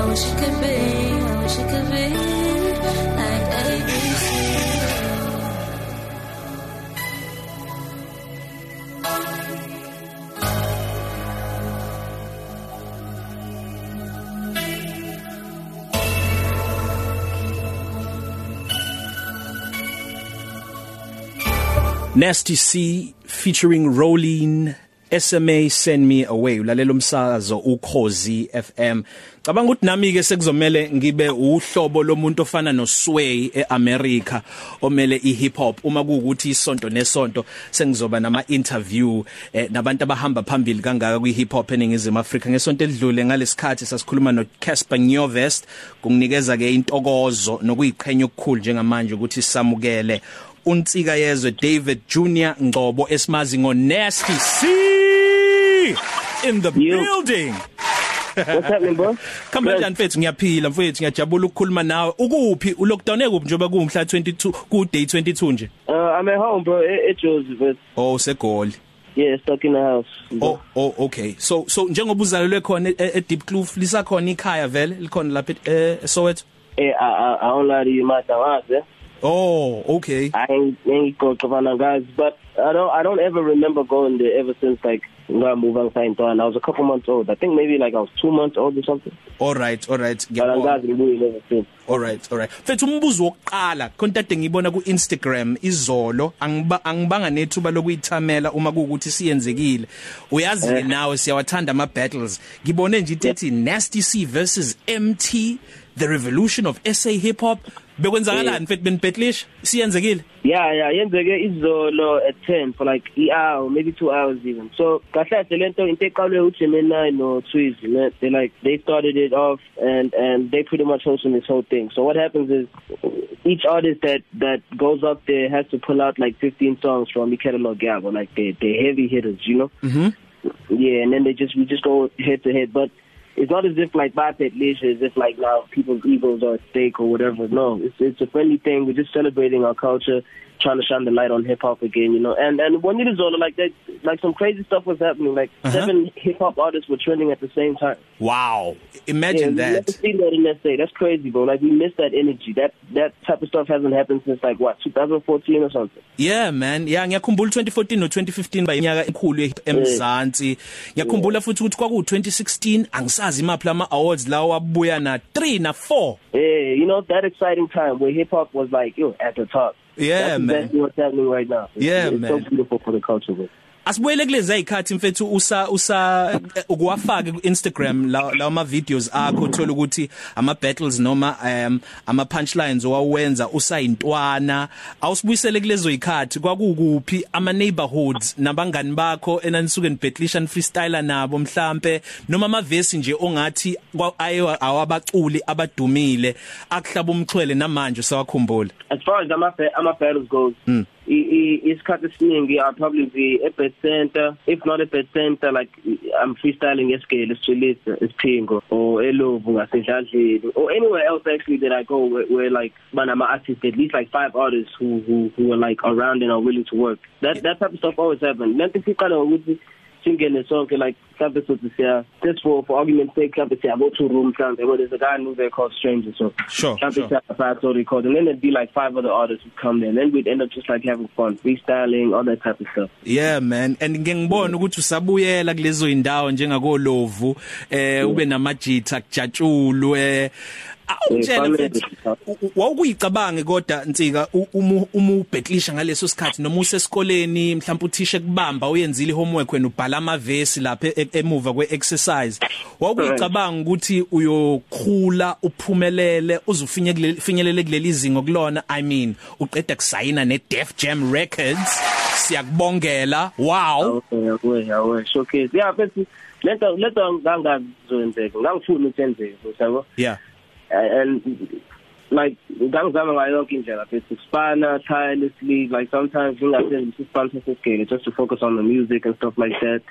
I wish it could be, I wish it could be like ABC. Nasty C featuring Rolling SMA Send Me Away. Ulalela umsakazo ukhozi FM cabanga ukuthi nami ke sekuzomela ngibe uhlobo lomuntu ofana no Sway eAmerica omele ihip hop uma kuukuthi isonto nesonto sengizoba nama interview eh, nabantu abahamba phambili kangaka kwi hip hop eningizimu Afrika. Ngesonto edlule ngalesikhathi sasikhuluma no Casper Nyovest kunginikeza ke intokozo nokuyiqhenya okukhulu njengamanje ukuthi samukele unsika yezwe David Junior Ngcobo esimazi ngo Nasty C in the Yo. building What's happening, bro? Khamba njani mfethu ngiyaphila mfethu ngiyajabula ukukhuluma nawe ukuphi u lockdown ekuphi njoba kungumhla 22 ku day 22 nje Uh, I'm at home, bro. At, at Joseph. oh segoli Yeah, stuck in the house. oh oh okay so so njengoba uzalelwe khona e- e Deep Kloof lisakhona ikhaya vele likhona lapha e- e Soweto Hey, I, I, I don't lie to you, my house, eh? Oh okay I ain't, ain't go to guys, but I don't, I don't ever remember going there ever since like ngamuva ngisayintwana. I was a couple months old. I think maybe like I was two months old or something. all right all right angazi ngibuyile ever since. Alright, alright. Mfethu umbuzo wokuqala kontate ngibona ku Instagram izolo angiba angibanga nethuba lokuyithamela uma kuukuthi siyenzekile. Uyazi ke nawe siyawathanda ama battles. Ngibone nje ithi Nasty C versus MT the revolution of SA hip hop. Bekwenzakalani mfethu benibetlish? Siyenzekile? Yeah, yeah, yenzeke izolo at 10 for like an hour, maybe 2 hours even. So, kahle lento into eqalwe uJemini no Twizy, man. They like they started it off and and they pretty much hosting this whole thing. So what happens is each artist that that goes up there has to pull out like 15 songs from the catalog yeah, like they they heavy hitters, you know? Mhm. Yeah, and then they just we just go head to head, but it's not as if like Biped Leisure, as if like now people's egos are at stake or whatever. No, it's it's a friendly thing. We're just celebrating our culture, trying to shine the light on hip hop again, you know. And and when it is all like that, like some crazy stuff was happening. Like Uh-huh. seven hip hop artists were trending at the same time. Wow. Yeah, Imagine never that. seen that in SA. That's crazy, bro. Like we miss that energy. That that type of stuff hasn't happened since like what 2014 or something. Yeah man, yeah ngiyakhumbula 2014 no 2015 bayinyaka enkulu eMzansi. Ngiyakhumbula futhi ukuthi kwaku 2016 angisazi imaphi lama awards lawo wabuya na 3 na 4. Yeah, you know that exciting time where hip hop was like yo at the top. Yeah, That's man. exactly what's happening right now. It's, Yeah, it's man. so beautiful for the culture. Bro. Asibuyele kulezi ayikhathi mfethu usa usa ukuwafaka ku Instagram la la ama videos akho uthola ukuthi ama battles noma um ama punchlines owawenza usayintwana awusibuyisele kulezo ikhathi kwakukuphi ama neighborhoods nabangani bakho enanisuke nibetlisha freestyler nabo mhlambe noma ama verse nje ongathi kwa- ayo awabaculi abadumile akuhlaba umxhwele namanje sawakhumbula As far as ama ama battles goes, Mm. Isikhathi esiningi I'll probably be at Bed Center. If not Bed Center, like I'm freestyling escale, esitshilisa, esiphingo, or elovu ngasedladleni, or anywhere else actually that I go where, where like banama artists, at least like five artists who who who are like around and are willing to work. That that type of stuff always happens. Lento siqala ukuthi singene sonke like mhlambe sothi siya just for for argument's sake mhlambe siya go to room mhlambe but there's a guy who's there called stranger so Sure, mhlambe sure. siya five to record and then there'd be like five other artists who come there and then we'd end up just like having fun freestyling all that type of stuff Yeah man and ngeke ngibone ukuthi usabuyela kulezo indawo njengakolovu eh ube namajitha kujatshulu eh mfethu. wawukuyicabange kodwa nsika u- uma ubhetlisha ngaleso sikhathi noma usesikoleni mhlawumbe uthisha kubamba uyenzile homework wena ubhala amavesi lapha e- emuva kweexercise. Wawukuyicabanga ukuthi uyokhula uphumelele uzufinyelele kuleli izinga kulona i mean uqeda kusayina ne Def Jam Records. Siyakubongela. Wow. Okay yawe yawe showcase. Yeah but lento lento ngangazoyenzeka ngangifuna ukuthi yenzeke yabo yeah. And like ngangizama ngayo yonke indlela bese spana tirelessly like sometimes ngingasenzi isipana sesigele just to focus on the music and stuff like that.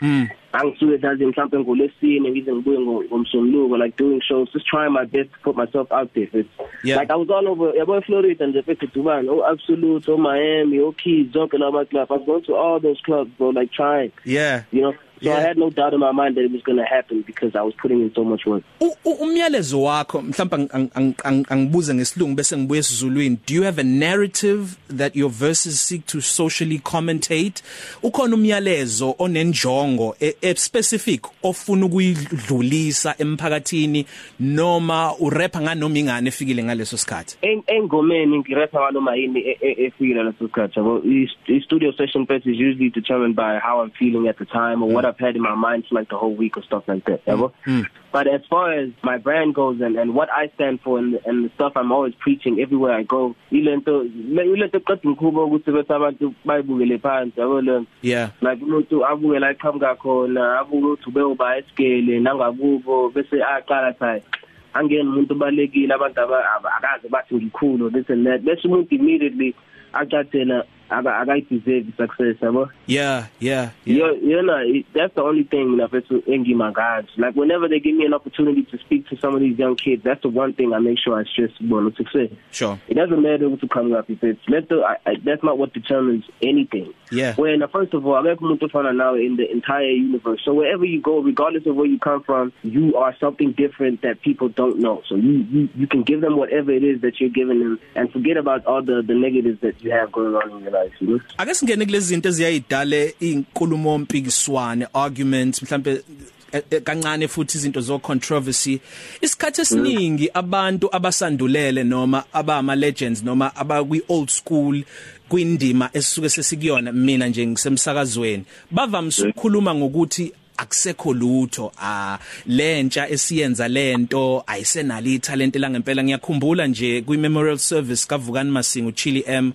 Angisuke mhlawumbe mhlawumbe ngolesine ngize ngibuye ngo- ngomsombuluko like doing shows just trying my best to put myself out there. It's Yeah. like I was all over yabo eFlorida nje bese Dubai oh Absolute oh Miami oh Keys zonke lama clubs I was going to all those clubs bro like trying. Yeah. You know So Yeah. I had no doubt in my mind that it was going to happen because I was putting in so much work. Umyalezo wakho mhlawumbe ang- ang- ang- angibuze ngesilungu bese ngibuye esizulwini do you have a narrative that your verses seek to socially commentate ukhona umyalezo onenjongo e, e specific ofuna ukuyidlulisa emphakathini noma urapper nganoma ingane efikile ngaleso sikhathi En- engomeni ngirapha ngaloma yini e- e- efile leso sikhathi yabo i studio session first is usually determined by how I'm feeling at the time or what I've had in my mind for like the whole week or stuff like that yabo but as far as my brand goes and and what I stand for and and the stuff I'm always preaching everywhere I go ilento le- ilento eqeda ngikhubo ukuthi bethi abantu bayibukele phansi yabo le yeah like umuntu abuke la iqhamuka khona abuke ukuthi ubeyoba esigele nangakubo bese aqala thay angeni umuntu obalekile abantu aba- aba- akaze bathi ngikhulu this and that bese umuntu immediately acathela aka akayideserve success yabo? Yeah yeah you yeah you know that's the only thing mina bethu engimagazi like whenever they give me an opportunity to speak to some of these young kids that's the one thing I make sure I stress bona success. Sure. It doesn't matter ukuthi uqhamuka kuphi it's let the I, I, that's not what determines anything. Yeah. When first of all akekho umuntu ofana nawe in the entire universe. So wherever you go regardless of where you come from you are something different that people don't know. So you you, you can give them whatever it is that you're giving them and forget about all the the negatives that you have going on in your life. Know? Ake singene kulezi zinto eziyayidale inkulumo mpikiswane arguments mhlambe eh, eh, kancane futhi izinto zo controversy isikhathi esiningi abantu abasandulele noma abama legends noma abakwi old school kwindima esisuke sesikuyona mina nje ngisemsakazweni bavamisa ukukhuluma ngokuthi akusekho lutho. Ah lentsha esiyenza lento ayisenali italent langempela. Ngiyakhumbula nje kwi memorial service kavukani masingo Chili M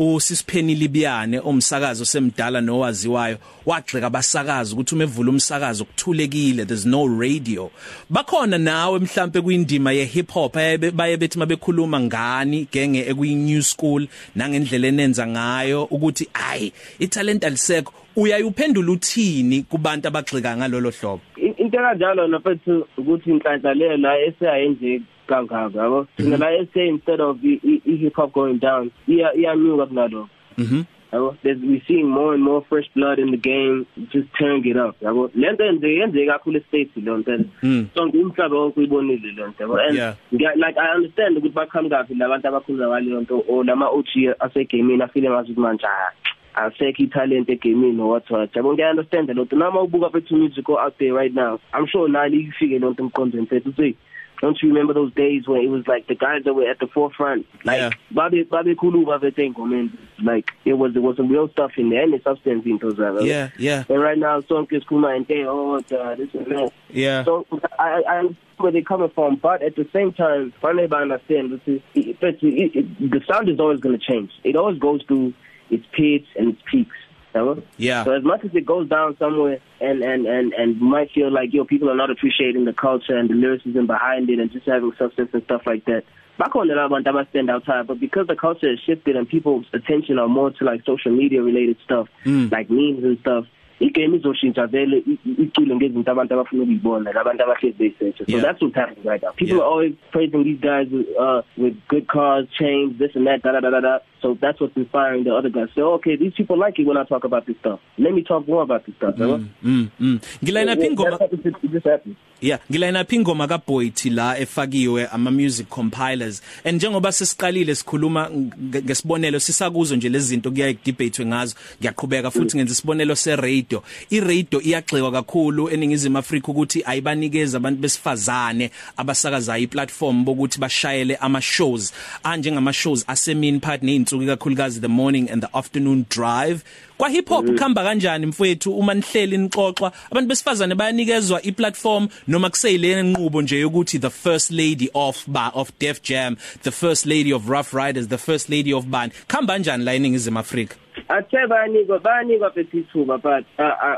usisipheni libiyane omsakazo semdala nowaziwayo wagxeka abasakazi ukuthi uma evula umsakazo kuthulekile there's no radio. Bakhona nawe mhlambe kwindima ye hip hop ayibe- baye bethi mabekhuluma ngani genge ekwi new school nangendlela enenza ngayo ukuthi ayi italent alisekho. Uyayuphendula uthini kubantu abagxika ngalolo hlobo? In- into kanjalo nafethu ukuthi inhlanhla leyo la eseyayenze kangaka yabo? Thina la ese instead of i- i i- hip hop going down iya iyanyuka kunalo mhm. Yabo? There's we seeing more and more fresh blood in the game just turning it up yabo? Lento yenze yenze kakhulu states lo nto Mm. so ngumhlaba wonke uyibonile lo nto yabo? And Yeah. ngiya- like i understand ukuthi baqhamuka kaphi labantu abakhuluma ngaleyo nto or lama OG asegamini afile ngathi ukuthi manje ah, asekho italent egamini or what what yabo ngiya understand lo nto nama ubuka bethu music out there right now i'm sure nali ifike lo nto emqondweni fethu uthi Don't you remember those days when it was like the guys that were at the forefront, like Yeah. Bobby Bobby Kulu, Bobby Tengo, man, like it was it was some real stuff in there and the substance in those. Uh, yeah yeah And right now, song is Kuma and they oh uh, this and that. yeah So I I understand where they're coming from, but at the same time, finally I understand this is it, it, it, the sound is always going to change. It always goes through its peaks and its peaks. Know? Yeah. So as much as it goes down somewhere and and and and might feel like yo people are not appreciating the culture and the lyricism behind it and just having substance and stuff like that. bakhona la bantu aba stand out high but because the culture has shifted and people's attention are more to like social media related stuff Mm. like memes and stuff igame izoshintsha vele icule ngezinto abantu abafuna ukuyibona labantu abahlezi beyisearch so Yeah. that's what's happening right now people Yeah. are always praising these guys with, uh with good cars chains this and that da da da da da so that's what's inspiring the other guys so okay these people like it when I talk about this stuff let me talk more about this stuff mm. mm mm ngilayina phi ingoma it just happens Yeah, ngilayina phi ingoma kaBoyti la efakiwe ama music compilers. And njengoba sesiqalile sikhuluma nge- ngesibonelo sisakuzo nje lezi zinto kuya debate ngazo. Ngiyaqhubeka futhi ngenza isibonelo se radio. I radio iyagxekwa kakhulu eningizimu Afrika ukuthi ayibanikeza abantu besifazane abasakaza iplatform bokuthi bashayele ama shows anjengama shows asemini part nezinsuku kakhulukazi the morning and the afternoon drive. Kwa hip hop kuhamba kanjani mfowethu uma nihleli nixoxwa abantu besifazane bayanikezwa iplatform noma kuseyile nqubo nje yokuthi the first lady of ba of Def Jam the first lady of Rough Riders the first lady of Band khamba kanjani la eningizimu Afrika? Athe bayanikwa bayanikwa bethu ithuba but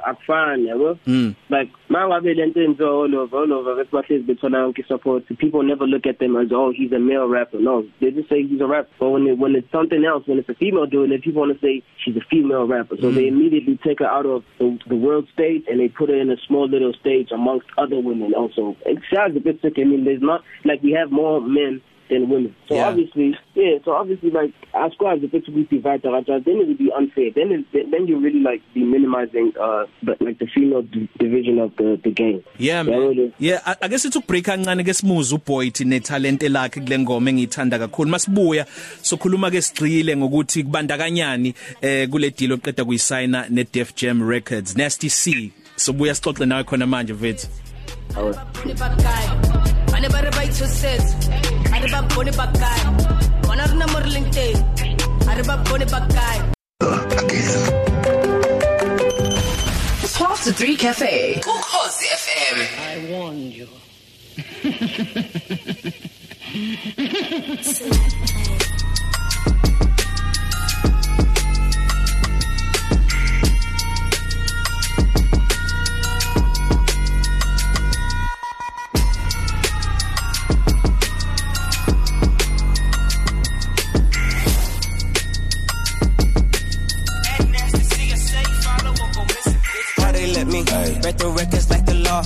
akufani yabo? Mm. like mangabe lento enziwa all over all over bese bahlezi bethola yonke support people never look at them as oh he's a male rapper. No they just say he's a rapper. But when it, when it's something else when it's a female doing it people want to say she's a female rapper. So mm. they immediately take her out of the, the world stage and they put her in a small little stage amongst other women also. It's sad sick. I mean there's not like we have more men than women. So Yeah. obviously, yeah. So obviously, like asikwazi ukuthi kuyidivide kanjani. Then it would be unfair. Then it, then you really like be minimizing uh the, like the female d- division of the the game. Yeah man. Yeah, I- ake sithi ukubreak kancane ke simuze uBoyd ne talent lakhe kule ngoma engiyithanda kakhulu. Masibuya sokhuluma ke sigcile ngokuthi kubandakanyani eh kule deal oqeda kuyisigna ne Def Jam Records. Nasty C. Sobuya sixoxe nawe khona manje mfethu. Awu. Bakae bane ba re ba itshosetse a re ba bone bakae bona rena mo re leng teng a re ba bone bakae It's 12 to 3 Cafe. Ukhozi FM. How they let me break the records like the law.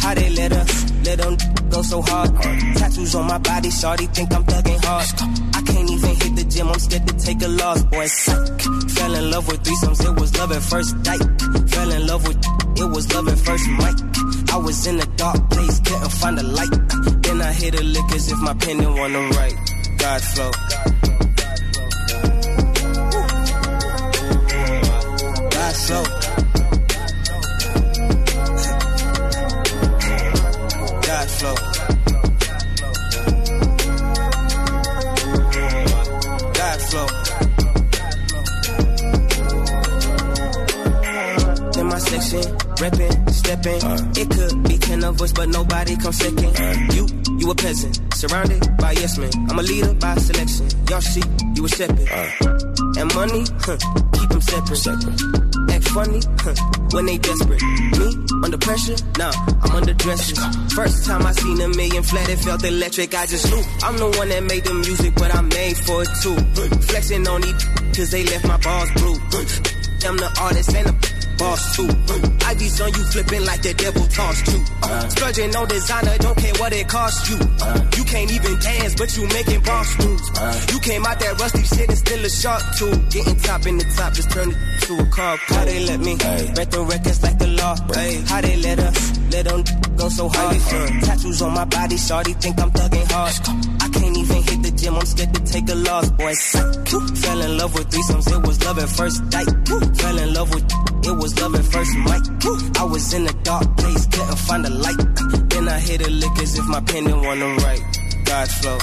How they let us let them go so hard. Tattoos on my body, shawty think I'm thugging hard. I can't even hit the gym, I'm scared to take a loss, boy. Psych. Fell in love with threesomes, it was love at first sight. Fell in love with it was love at first mic. I was in a dark place, couldn't find a light. Then I hit a lick as if my pen didn't want to write. God flow. God flow. Flow. God flow. In my section, reppin', steppin'. It could be ten of us, but nobody come second. You, you a peasant, surrounded by yes men. I'm a leader by selection. Y'all sheep, you a shepherd. And money, huh, keep them separate. Act funny, huh, when they desperate. Me, under pressure, nah, I'm under dressing. First time I seen a million flat, it felt electric. I just knew I'm the one that made the music, but I'm made for it too. Flexing on these, cause they left my balls blue. I'm the artist and the boss too. IDs on you flipping like the devil tossed you. Uh, splurging on designer, don't care what it costs you. You can't even dance, but you making boss moves. You came out that rusty shit and still a shark too. Getting top in the top, just turn it to a car. How they let me break the records like the law. How they let us let them go so hard. Tattoos on my body, shawty think I'm thugging hard. I can't even hit the gym, I'm scared to take a loss, boy. Fell in love with threesomes, it was love at first sight. Fell in love with it was love at first mic. I was in a dark place, couldn't find a light. Then I hit a lick as if my pen didn't want to write. God flow.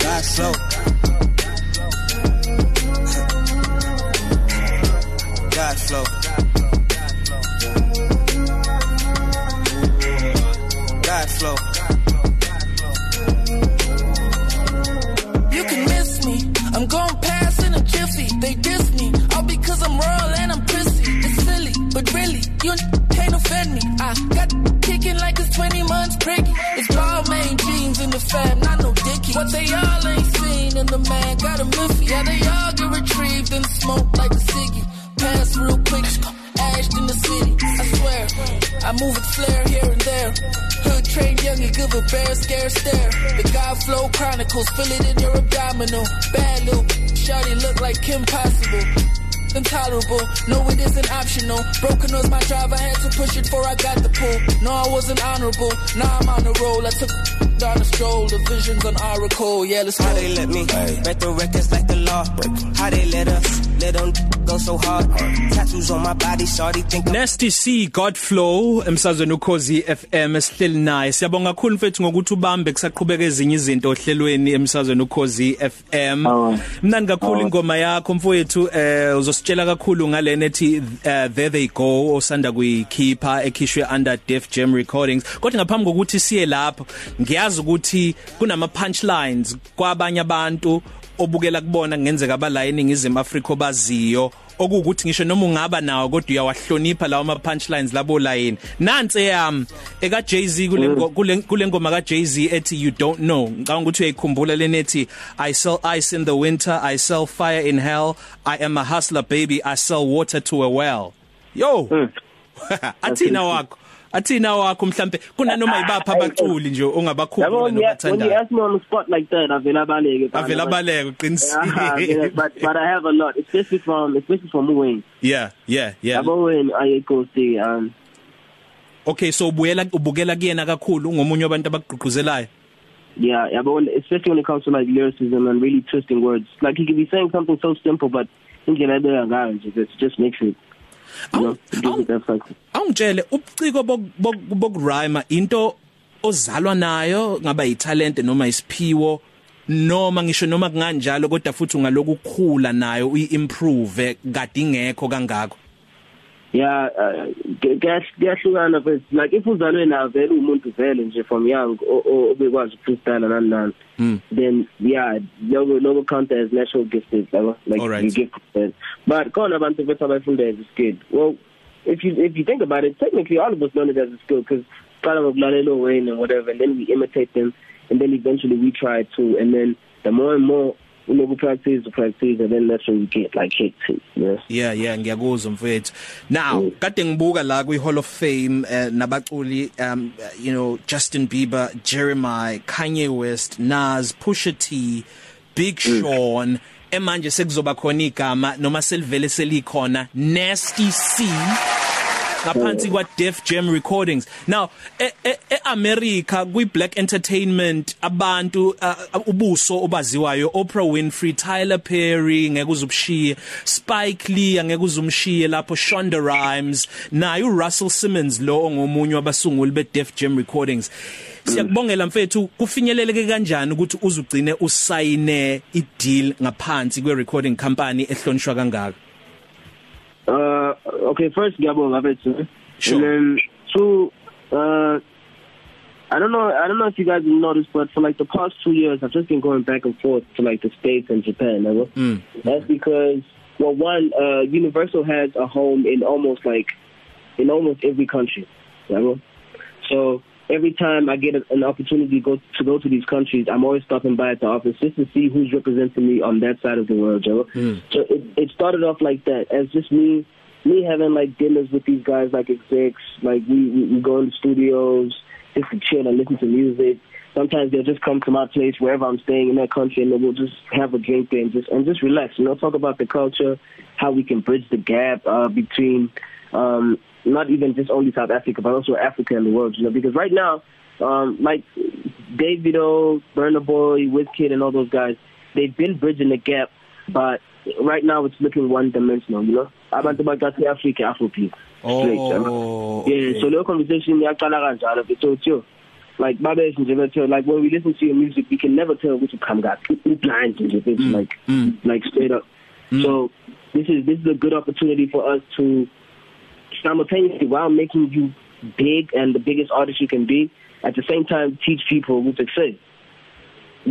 God flow. God flow. God flow. You can miss me. I'm going past in a jiffy. They diss me. All because I'm royal and I'm prissy. It's silly, but really, you can't offend me. I got kicking like it's 20 months priggy. It's ball main jeans in the fam, not no dicky. What they all ain't seen in the man got a miffy. Yeah, they all get retrieved and smoked like a With flair here and there. Hood train young and give a bear scare stare. The God Flow Chronicles, feel it in your abdominal. Bad little shawty look like Kim Possible. Intolerable, no it isn't optional. Broken nose my drive, I had to push it before I got the pull. No, I wasn't honorable. Now I'm on the roll. I took down a stroll, the visions on Oracle. Yeah, let's How go. they let me break the records like the law. How they let us let them go so hard. Tattoos on my body, shawty think I'm Nasty C Godflow emsazweni ukhozi FM esihleli naye siyabonga kakhulu mfethu ngokuthi ubambe kusaqhubeka ezinye izinto ohlelweni emsazweni ukhozi FM Awu. mnandi kakhulu ingoma yakho mfowethu eh uzositshela kakhulu ngalena ethi uh, there they go osanda kuyikhipha ekhishwe under Def Jam Recordings kodwa ngaphambi kokuthi siye lapho ngiyazi ukuthi kunama punchlines kwabanye abantu obukela kubona kungenzeka abala eningizimu Afrika obaziyo okuwukuthi ngisho noma ungaba nawo kodwa uyawahlonipha lawo ama punchlines labo line. Nansi yami eka Jay-Z kule ngo- kule kule ngoma ka Jay-Z ethi you don't know. Ngicabanga ukuthi uyayikhumbula lenethi I sell ice in the winter I sell fire in hell I am a hustler baby I sell water to a well. Yo! Athina. wakho. Athina wakho mhlambe kunanoma ibapha abaculi nje ongabakhulu Yabo when you nobathandayo ask me on the spot like that avela baleke avela baleke uqinisile. But but I have a lot especially from especially from Wayne. Yeah yeah yeah. Yabo when I go see um okay so ubuyela ubukela kuyena kakhulu ngomunye wabantu abagqugquzelayo? Yeah yabo when- especially when it comes to like lyricism and really twisting words. Like he could be saying something so simple but indlela ebeka ngayo nje it just makes it awungitshele ubuciko bokurhyme into ozalwa nayo ngaba yitalent noma isiphiwo noma ngisho noma kunganjalo kodwa futhi ungalokukhula nayo uyiimprove kade ingekho kangako? Yeah kuyahlukana but like if uzalwe na vele umuntu vele nje from young obekwazi ukufreestyle nani nani then yeah logo logo count as natural gifted yabo like Alright. you gift it. but khona abantu bethu abayifunda as a skill well if you if you think about it technically all of us learn it as a skill cuz qala ngokulalela Wayne and whatever and then we imitate them and then eventually we try to and then the more and more you know we practice practice and then that's when we get like hits yes yeah. Yeah ngiyakuzwa mfethu. Now kade ngibuka la kwi Hall of Fame uh, nabaculi um you know Justin Bieber Jeremiah Kanye West Nas Pusha T Big Sean emanje sekuzoba khona igama noma selivele selikhona Nasty C. ngaphansi kwa Def Jam Recordings. Now eAmerica kwi Black Entertainment abantu uh, ubuso obaziwayo Oprah Winfrey Tyler Perry ngeke uzubshiye Spike Lee ngeke uzumshiye lapho Shonda Rhimes naye uRussell Simmons lo ongomunye wabasunguli be Def Jam Recordings. Siyakubongela mfethu kufinyeleleke kanjani ukuthi uzugcine usayine ideal ngaphansi kwe recording company ehlonishwa kangaka? Uh, okay, first ngiyabonga bethu. Sure. And then two, uh, I don't know, I don't know if you guys noticed, but for like the past two years, I've just been going back and forth to like the States and Japan, you know? Mm. That's because, well, one, uh, Universal has a home in almost like, in almost every country, you know? So every time I get a, an opportunity to go to go to these countries, I'm always stopping by at the office just to see who's representing me on that side of the world, Joe. Mm. So it, it started off like that, as just me, me having like dinners with these guys, like execs, like we we, we go in the studios just to chill and listen to music. Sometimes they'll just come to my place wherever I'm staying in that country, and then we'll just have a drink there and just and just relax. You know, talk about the culture, how we can bridge the gap uh, between um, not even just only South Africa, but also Africa and the world. You know, because right now, um, like Davido, Burna Boy, Wizkid, and all those guys, they've been bridging the gap, but right now it's looking one-dimensional. You know, abantu bakathi Africa, Afrobeat. Oh Yeah, so leyo conversation yaqala kanjalo bethu yo like babe nje bethu like when we listen to your music we can never tell which come back we blind nje bethu Mm, like mm. like straight up so this is this is a good opportunity for us to simultaneously while making you big and the biggest artist you can be at the same time teach people to say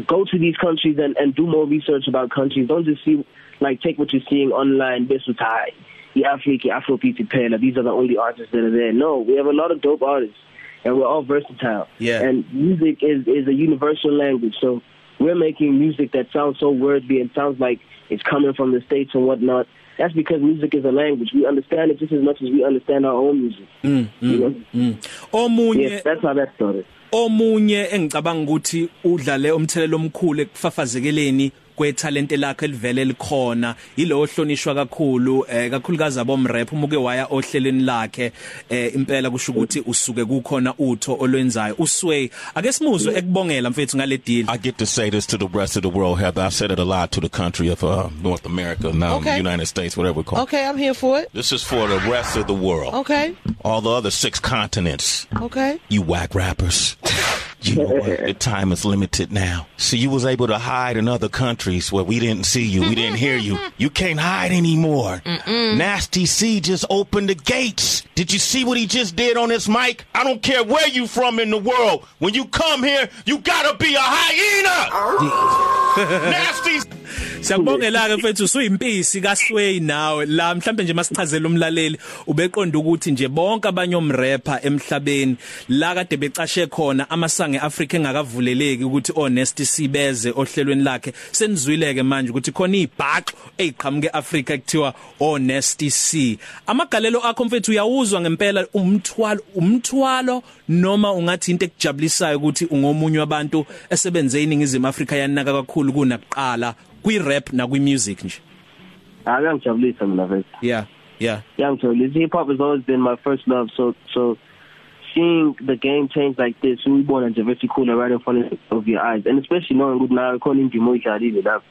go to these countries and and do more research about countries. Don't just see like take what you're seeing online this was high the Africa Afrobeat Pela these are the only artists that are there. No we have a lot of dope artists and we're all versatile. Yeah. and music is is a universal language so we're making music that sounds so worldly and sounds like it's coming from the states and whatnot. That's because music is a language. We understand it just as much as we understand our own music. Mm, you know? mm. omunye yes that's how that started. Omunye engicabanga ukuthi udlale umthelelo omkhulu ekufafazekeleni kwetalente lakhe elivele likhona yilo ohlonishwa kakhulu eh kakhulukazi abomrap umuke waya ohlelweni lakhe eh impela kusho ukuthi usuke kukhona utho olwenzayo usway ake simuzwe ekubongela mfethu ngale deal I get to say this to the rest of the world, Heather. I've said it a lot to the country of uh, North America, now Okay. United States, whatever we call it. Okay, I'm here for it. This is for the rest of the world. Okay. All the other six continents. Okay. You whack rappers. You know what? The time is limited now. So you was able to hide in other countries where we didn't see you, we didn't hear you. You can't hide anymore. Nasty C just opened the gates. Did you see what he just did on this mic? I don't care where you from in the world. When you come here, you gotta be a hyena. Nasty Siyabongela ke mfethu usuyimpisi kaSway nawe. La mhlambe nje masichazela umlaleli ubeqonda ukuthi nje bonke abanye omrapper emhlabeni la kade becashe khona amasange Africa engakavuleleki ukuthi honest sibeze ohlelweni lakhe senizwileke manje ukuthi khona izibhaxo eziqhamuke eAfrica ekuthiwa honest C. Amagalelo akho mfethu uyawuzwa ngempela umthwalo umthwalo noma ungathi into ekujabulisayo ukuthi ungomunye wabantu esebenze iningizimu Africa yanaka kakhulu kunakuqala kwi rap na kwi music nje akangijabulisa mina mfethu yeah yeah. Yangijabulisa hip hop has always been my first love so so seeing the game change like this uyibona nje very cool right in front of your eyes. And especially knowing ukuthi nawe khona indima oyidlalile lapho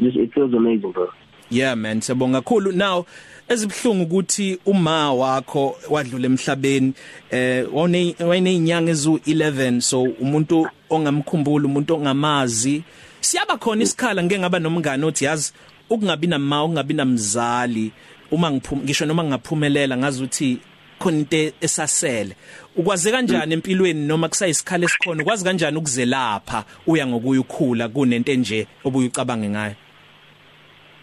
just it feels amazing bro. Yeah man siyabonga kakhulu. Now ezibhlungu ukuthi uma wakho wadlula emhlabeni eh wayenezinyanga ezu 11 so umuntu ongamkhumbula umuntu ongamazi siyaba khona isikhala ngeke ngaba nomngane othi yazi ukungabi nama ukungabi namzali uma ngiphuma ngisho noma ngingaphumelela ngazi ukuthi khona into esasele. Ukwaze kanjani empilweni noma kusayisikhala esikhona ukwazi kanjani ukuzelapha uya ngokuya ukhula kunento nje obuye ucabange ngayo?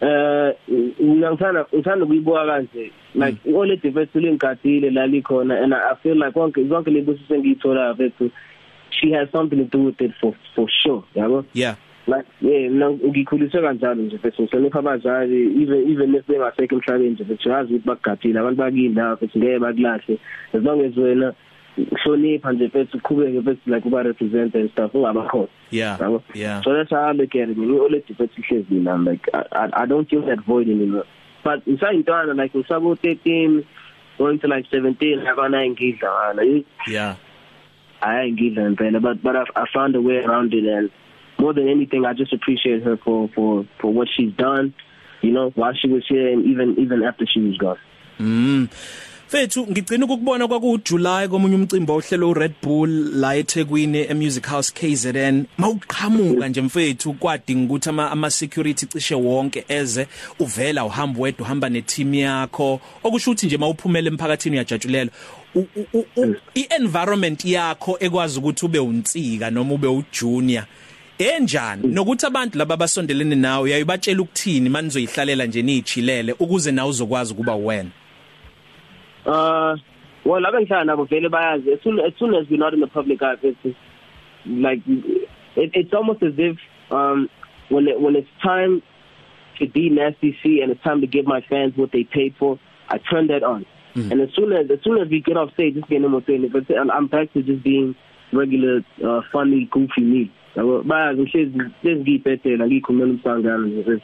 Eh ngithanda ngithanda ukuyibuka kanje. Like all the diversity lengadile la likhona and I feel like konke zonke lebusi sengiyithola bethu she has something to do with it for for sure yabo? Yeah. Like yeah mina ngikhuliswe kanjalo nje bethu ngihlonipha abazali even even if bengasekho emhlabeni nje bethu yazi ukuthi bakugadile abantu bakini la bethu ngeke bakulahle. As long as wena hlonipha nje bethu uqhubeke bethu like uba represent and stuff ungabakhona. Yeah yabo? yeah. So that's how I look at it. Ngi all the bethu hlezi mina I'm like I, I I don't feel that void anymore. But ngisayintwana like ngisabo 13 going to like 17 akona ngidla wala yeah. I ngidla impela but but I, I found a way around it and more than anything I just appreciate her for for for what she's done you know while she was here and even even after she was gone. Mm. Fethu ngicina ukubona kwaku July komunye umcimbi ohlelo uRed Bull la eThekwini eMusic House KZN mawuqhamuka nje mfethu kwadinga ukuthi ama, ama security cishe wonke eze uvela uhamba wedwa uhamba neteam yakho. Okusho ukuthi nje mawuphumela emphakathini uyajatshulela i-environment yakho ekwazi ukuthi ube unsika noma ube ujunior enjani? Nokuthi abantu laba basondelene nawe uyayibatshela ukuthini manizoyihlalela nje nichilele ukuze nawe uzokwazi kuba wena Uh well abe ngihlala nabo vele bayazi as soon as soon as we're not in the public eye it's like it, it's almost as if um when it, when it's time to be nasty C and it's time to give my fans what they paid for I turn that on. Mm. and as soon as as soon as we get off stage just getting more thing but I'm back to just being regular uh, funny goofy me. Yabo bayazi ngihlezi sengiyiphethe ngikhulumela umsangano nje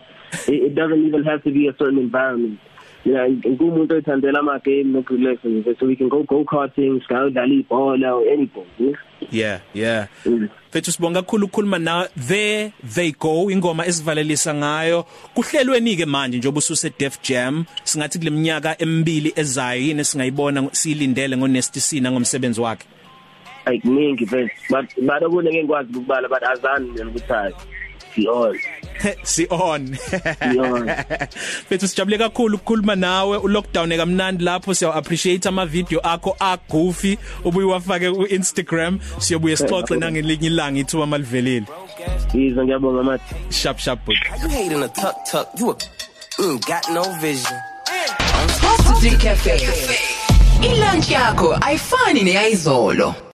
it doesn't even have to be a certain environment. Yeah ngumuntu oyithandela ama game no relax nje so we can go go karting sikayodlala ibhola or anything yeah? Yeah Fethu sibonga kakhulu ukukhuluma na there they go ingoma esivalelisa ngayo. Kuhlelweni ke manje njengoba ususe Def Jam singathi kuleminyaka emibili ezayo yini singayibona silindele ngo Nasty C nangomsebenzi wakhe? Like mingi but but but okune ngeke ngikwazi ukubala but azani mina ukuthi hayi si on si on si on Bethu sijabule kakhulu ukukhuluma nawe. U lockdown ekamnandi lapho. Siya appreciate ama video akho a goofy ubuye wafake ku Instagram siyobuye sixoxe nangelinye ilanga ithuba malivelile Yizo ngiyabonga mathi sharp sharp but You hating a tuck tuck. You a, mm, got no vision. Past 3 Cafe. Ilunch yakho ayifani neyizolo.